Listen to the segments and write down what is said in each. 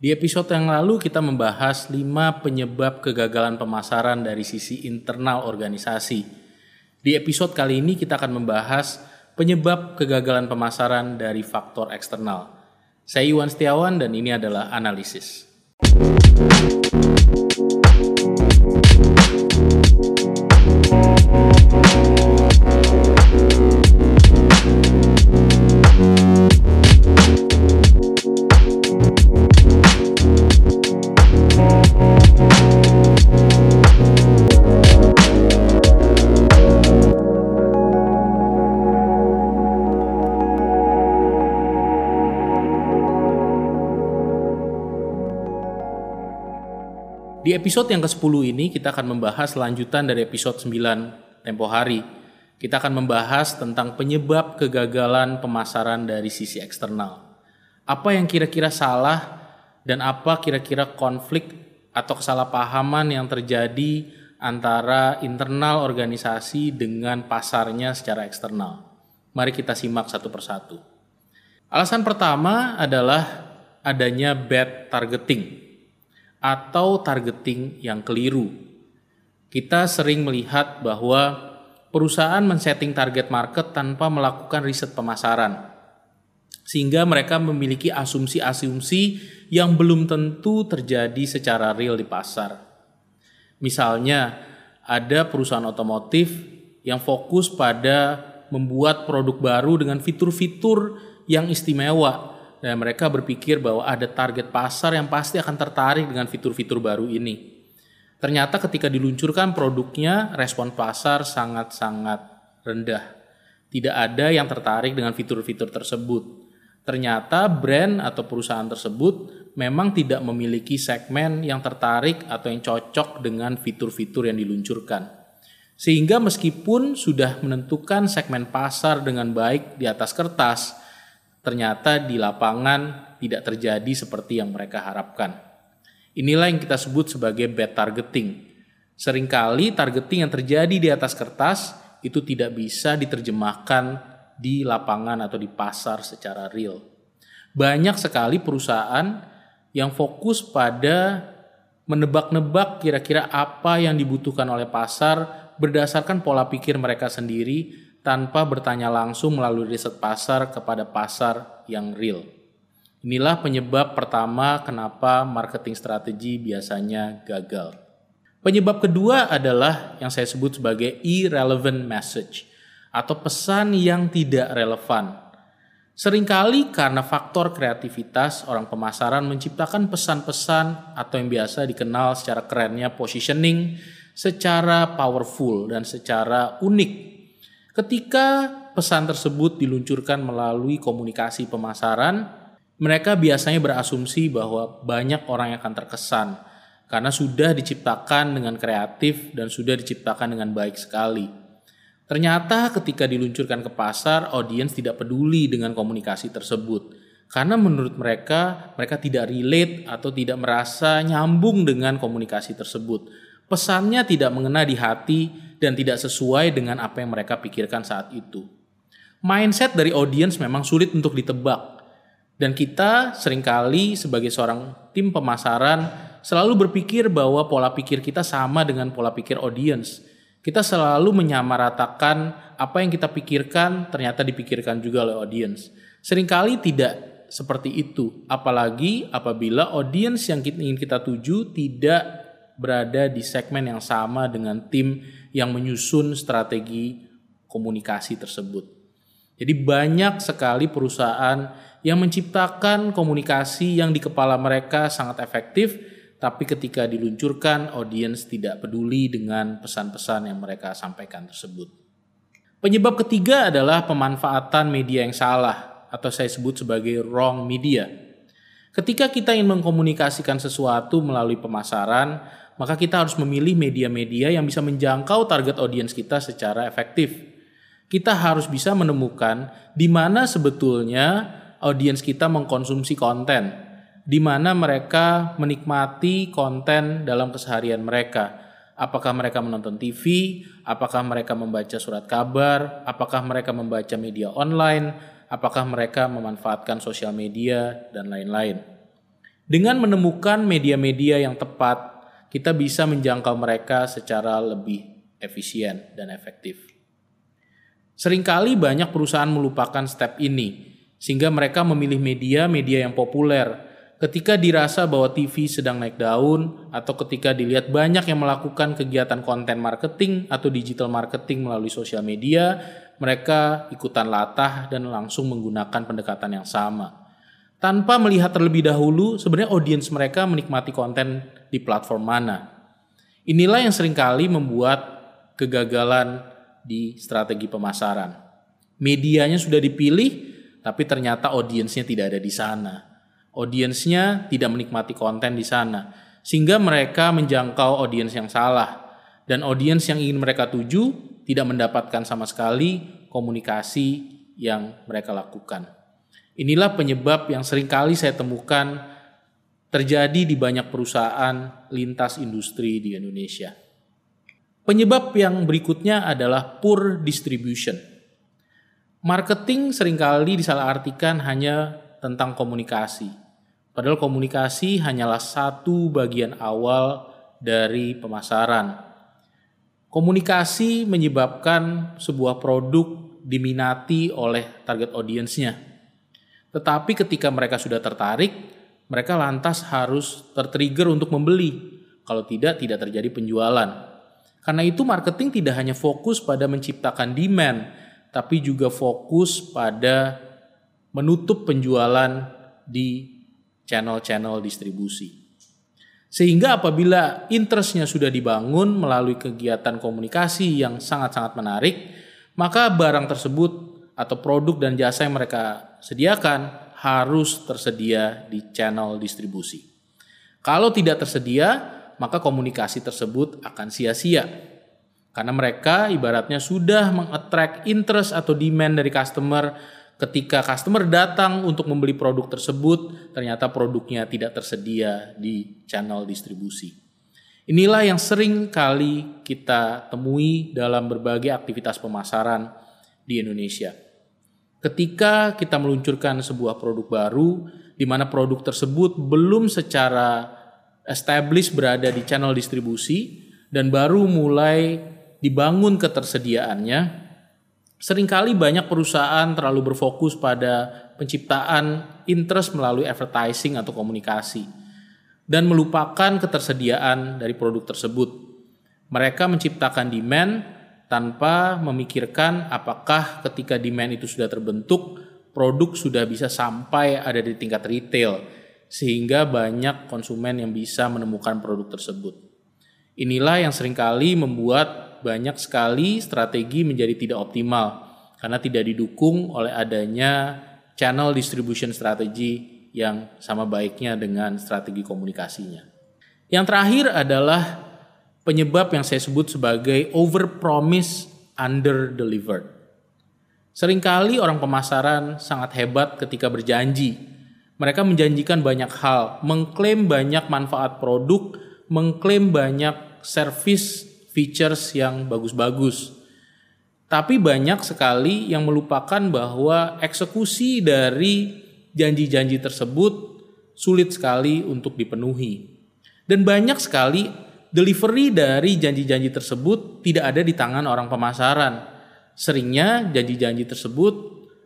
Di episode yang lalu kita membahas 5 penyebab kegagalan pemasaran dari sisi internal organisasi. Di episode kali ini kita akan membahas penyebab kegagalan pemasaran dari faktor eksternal. Saya Iwan Setiawan dan ini adalah analisis. Di episode yang ke-10 ini kita akan membahas lanjutan dari episode 9 tempo hari. Kita akan membahas tentang penyebab kegagalan pemasaran dari sisi eksternal. Apa yang kira-kira salah dan apa kira-kira konflik atau kesalahpahaman yang terjadi antara internal organisasi dengan pasarnya secara eksternal. Mari kita simak satu persatu. Alasan pertama adalah adanya bad targeting atau targeting yang keliru. Kita sering melihat bahwa perusahaan men-setting target market tanpa melakukan riset pemasaran. Sehingga mereka memiliki asumsi-asumsi yang belum tentu terjadi secara real di pasar. Misalnya, ada perusahaan otomotif yang fokus pada membuat produk baru dengan fitur-fitur yang istimewa dan mereka berpikir bahwa ada target pasar yang pasti akan tertarik dengan fitur-fitur baru ini. Ternyata ketika diluncurkan produknya, respon pasar sangat-sangat rendah. Tidak ada yang tertarik dengan fitur-fitur tersebut. Ternyata brand atau perusahaan tersebut memang tidak memiliki segmen yang tertarik atau yang cocok dengan fitur-fitur yang diluncurkan. Sehingga meskipun sudah menentukan segmen pasar dengan baik di atas kertas, ternyata di lapangan tidak terjadi seperti yang mereka harapkan. Inilah yang kita sebut sebagai bad targeting. Seringkali targeting yang terjadi di atas kertas itu tidak bisa diterjemahkan di lapangan atau di pasar secara real. Banyak sekali perusahaan yang fokus pada menebak-nebak kira-kira apa yang dibutuhkan oleh pasar berdasarkan pola pikir mereka sendiri tanpa bertanya langsung melalui riset pasar kepada pasar yang real. Inilah penyebab pertama kenapa marketing strategi biasanya gagal. Penyebab kedua adalah yang saya sebut sebagai irrelevant message atau pesan yang tidak relevan. Seringkali karena faktor kreativitas, orang pemasaran menciptakan pesan-pesan atau yang biasa dikenal secara kerennya positioning secara powerful dan secara unik Ketika pesan tersebut diluncurkan melalui komunikasi pemasaran, mereka biasanya berasumsi bahwa banyak orang yang akan terkesan karena sudah diciptakan dengan kreatif dan sudah diciptakan dengan baik sekali. Ternyata ketika diluncurkan ke pasar, audiens tidak peduli dengan komunikasi tersebut. Karena menurut mereka, mereka tidak relate atau tidak merasa nyambung dengan komunikasi tersebut. Pesannya tidak mengena di hati dan tidak sesuai dengan apa yang mereka pikirkan saat itu. Mindset dari audiens memang sulit untuk ditebak. Dan kita sering kali sebagai seorang tim pemasaran selalu berpikir bahwa pola pikir kita sama dengan pola pikir audiens. Kita selalu menyamaratakan apa yang kita pikirkan ternyata dipikirkan juga oleh audiens. Seringkali tidak seperti itu, apalagi apabila audiens yang ingin kita tuju tidak berada di segmen yang sama dengan tim yang menyusun strategi komunikasi tersebut. Jadi banyak sekali perusahaan yang menciptakan komunikasi yang di kepala mereka sangat efektif, tapi ketika diluncurkan audiens tidak peduli dengan pesan-pesan yang mereka sampaikan tersebut. Penyebab ketiga adalah pemanfaatan media yang salah atau saya sebut sebagai wrong media. Ketika kita ingin mengkomunikasikan sesuatu melalui pemasaran, maka kita harus memilih media-media yang bisa menjangkau target audiens kita secara efektif. Kita harus bisa menemukan di mana sebetulnya audiens kita mengkonsumsi konten, di mana mereka menikmati konten dalam keseharian mereka. Apakah mereka menonton TV, apakah mereka membaca surat kabar, apakah mereka membaca media online, apakah mereka memanfaatkan sosial media, dan lain-lain. Dengan menemukan media-media yang tepat, kita bisa menjangkau mereka secara lebih efisien dan efektif. Seringkali banyak perusahaan melupakan step ini, sehingga mereka memilih media-media yang populer. Ketika dirasa bahwa TV sedang naik daun, atau ketika dilihat banyak yang melakukan kegiatan konten marketing atau digital marketing melalui sosial media, mereka ikutan latah dan langsung menggunakan pendekatan yang sama tanpa melihat terlebih dahulu sebenarnya audiens mereka menikmati konten di platform mana. Inilah yang sering kali membuat kegagalan di strategi pemasaran. Medianya sudah dipilih, tapi ternyata audiensnya tidak ada di sana. Audiensnya tidak menikmati konten di sana, sehingga mereka menjangkau audiens yang salah. Dan audiens yang ingin mereka tuju tidak mendapatkan sama sekali komunikasi yang mereka lakukan. Inilah penyebab yang sering kali saya temukan terjadi di banyak perusahaan lintas industri di Indonesia. Penyebab yang berikutnya adalah poor distribution. Marketing sering kali disalahartikan hanya tentang komunikasi. Padahal komunikasi hanyalah satu bagian awal dari pemasaran. Komunikasi menyebabkan sebuah produk diminati oleh target audiensnya tetapi ketika mereka sudah tertarik, mereka lantas harus tertrigger untuk membeli. Kalau tidak, tidak terjadi penjualan. Karena itu marketing tidak hanya fokus pada menciptakan demand, tapi juga fokus pada menutup penjualan di channel-channel distribusi. Sehingga apabila interestnya sudah dibangun melalui kegiatan komunikasi yang sangat-sangat menarik, maka barang tersebut atau produk dan jasa yang mereka sediakan harus tersedia di channel distribusi. Kalau tidak tersedia, maka komunikasi tersebut akan sia-sia. Karena mereka ibaratnya sudah mengattract interest atau demand dari customer ketika customer datang untuk membeli produk tersebut, ternyata produknya tidak tersedia di channel distribusi. Inilah yang sering kali kita temui dalam berbagai aktivitas pemasaran di Indonesia. Ketika kita meluncurkan sebuah produk baru, di mana produk tersebut belum secara established berada di channel distribusi dan baru mulai dibangun ketersediaannya, sering kali banyak perusahaan terlalu berfokus pada penciptaan interest melalui advertising atau komunikasi dan melupakan ketersediaan dari produk tersebut. Mereka menciptakan demand tanpa memikirkan apakah ketika demand itu sudah terbentuk, produk sudah bisa sampai ada di tingkat retail, sehingga banyak konsumen yang bisa menemukan produk tersebut. Inilah yang sering kali membuat banyak sekali strategi menjadi tidak optimal, karena tidak didukung oleh adanya channel distribution strategi yang sama baiknya dengan strategi komunikasinya. Yang terakhir adalah penyebab yang saya sebut sebagai over promise under delivered. Seringkali orang pemasaran sangat hebat ketika berjanji. Mereka menjanjikan banyak hal, mengklaim banyak manfaat produk, mengklaim banyak service features yang bagus-bagus. Tapi banyak sekali yang melupakan bahwa eksekusi dari janji-janji tersebut sulit sekali untuk dipenuhi. Dan banyak sekali delivery dari janji-janji tersebut tidak ada di tangan orang pemasaran. Seringnya janji-janji tersebut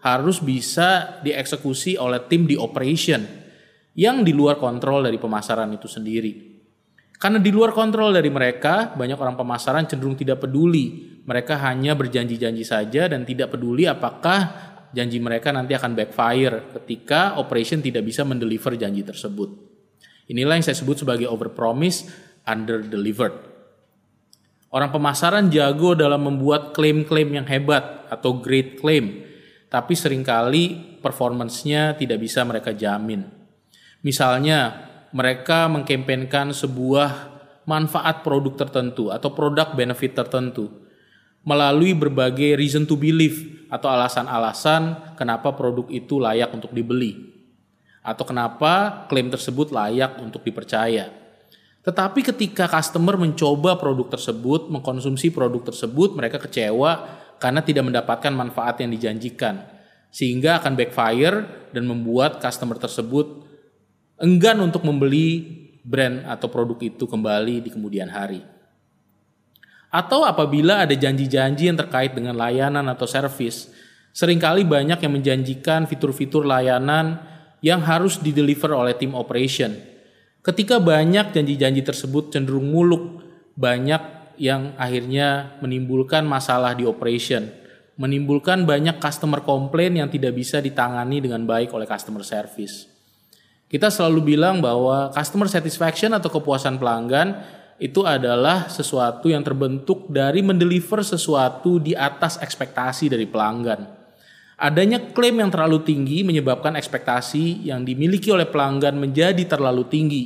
harus bisa dieksekusi oleh tim di operation yang di luar kontrol dari pemasaran itu sendiri. Karena di luar kontrol dari mereka, banyak orang pemasaran cenderung tidak peduli. Mereka hanya berjanji-janji saja dan tidak peduli apakah janji mereka nanti akan backfire ketika operation tidak bisa mendeliver janji tersebut. Inilah yang saya sebut sebagai overpromise under delivered. Orang pemasaran jago dalam membuat klaim-klaim yang hebat atau great claim, tapi sering kali performance-nya tidak bisa mereka jamin. Misalnya, mereka mengkampanyekan sebuah manfaat produk tertentu atau produk benefit tertentu melalui berbagai reason to believe atau alasan-alasan kenapa produk itu layak untuk dibeli atau kenapa klaim tersebut layak untuk dipercaya. Tetapi ketika customer mencoba produk tersebut, mengkonsumsi produk tersebut, mereka kecewa karena tidak mendapatkan manfaat yang dijanjikan. Sehingga akan backfire dan membuat customer tersebut enggan untuk membeli brand atau produk itu kembali di kemudian hari. Atau apabila ada janji-janji yang terkait dengan layanan atau servis, sering kali banyak yang menjanjikan fitur-fitur layanan yang harus dideliver oleh tim operation. Ketika banyak janji-janji tersebut cenderung muluk, banyak yang akhirnya menimbulkan masalah di operation, menimbulkan banyak customer komplain yang tidak bisa ditangani dengan baik oleh customer service. Kita selalu bilang bahwa customer satisfaction atau kepuasan pelanggan itu adalah sesuatu yang terbentuk dari mendeliver sesuatu di atas ekspektasi dari pelanggan. Adanya klaim yang terlalu tinggi menyebabkan ekspektasi yang dimiliki oleh pelanggan menjadi terlalu tinggi.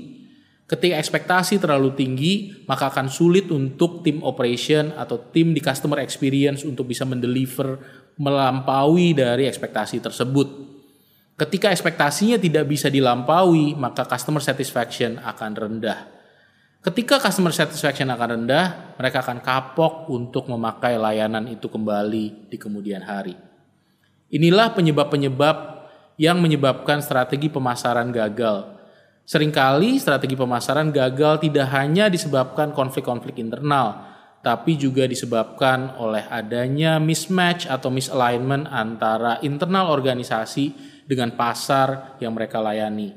Ketika ekspektasi terlalu tinggi, maka akan sulit untuk tim operation atau tim di customer experience untuk bisa mendeliver melampaui dari ekspektasi tersebut. Ketika ekspektasinya tidak bisa dilampaui, maka customer satisfaction akan rendah. Ketika customer satisfaction akan rendah, mereka akan kapok untuk memakai layanan itu kembali di kemudian hari. Inilah penyebab-penyebab yang menyebabkan strategi pemasaran gagal. Seringkali strategi pemasaran gagal tidak hanya disebabkan konflik-konflik internal, tapi juga disebabkan oleh adanya mismatch atau misalignment antara internal organisasi dengan pasar yang mereka layani.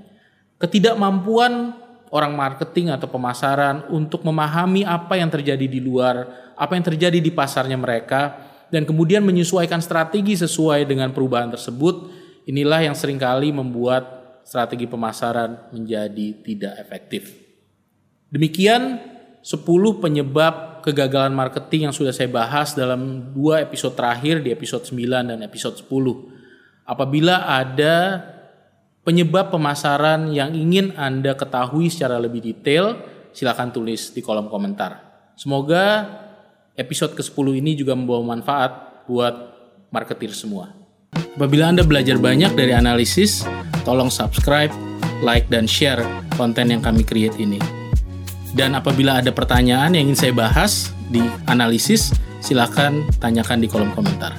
Ketidakmampuan orang marketing atau pemasaran untuk memahami apa yang terjadi di luar, apa yang terjadi di pasarnya mereka, dan kemudian menyesuaikan strategi sesuai dengan perubahan tersebut, inilah yang sering kali membuat strategi pemasaran menjadi tidak efektif. Demikian 10 penyebab kegagalan marketing yang sudah saya bahas dalam dua episode terakhir di episode 9 dan episode 10. Apabila ada penyebab pemasaran yang ingin Anda ketahui secara lebih detail, silakan tulis di kolom komentar. Semoga episode ke-10 ini juga membawa manfaat buat marketer semua. Apabila Anda belajar banyak dari analisis, tolong subscribe, like, dan share konten yang kami create ini. Dan apabila ada pertanyaan yang ingin saya bahas di analisis, silakan tanyakan di kolom komentar.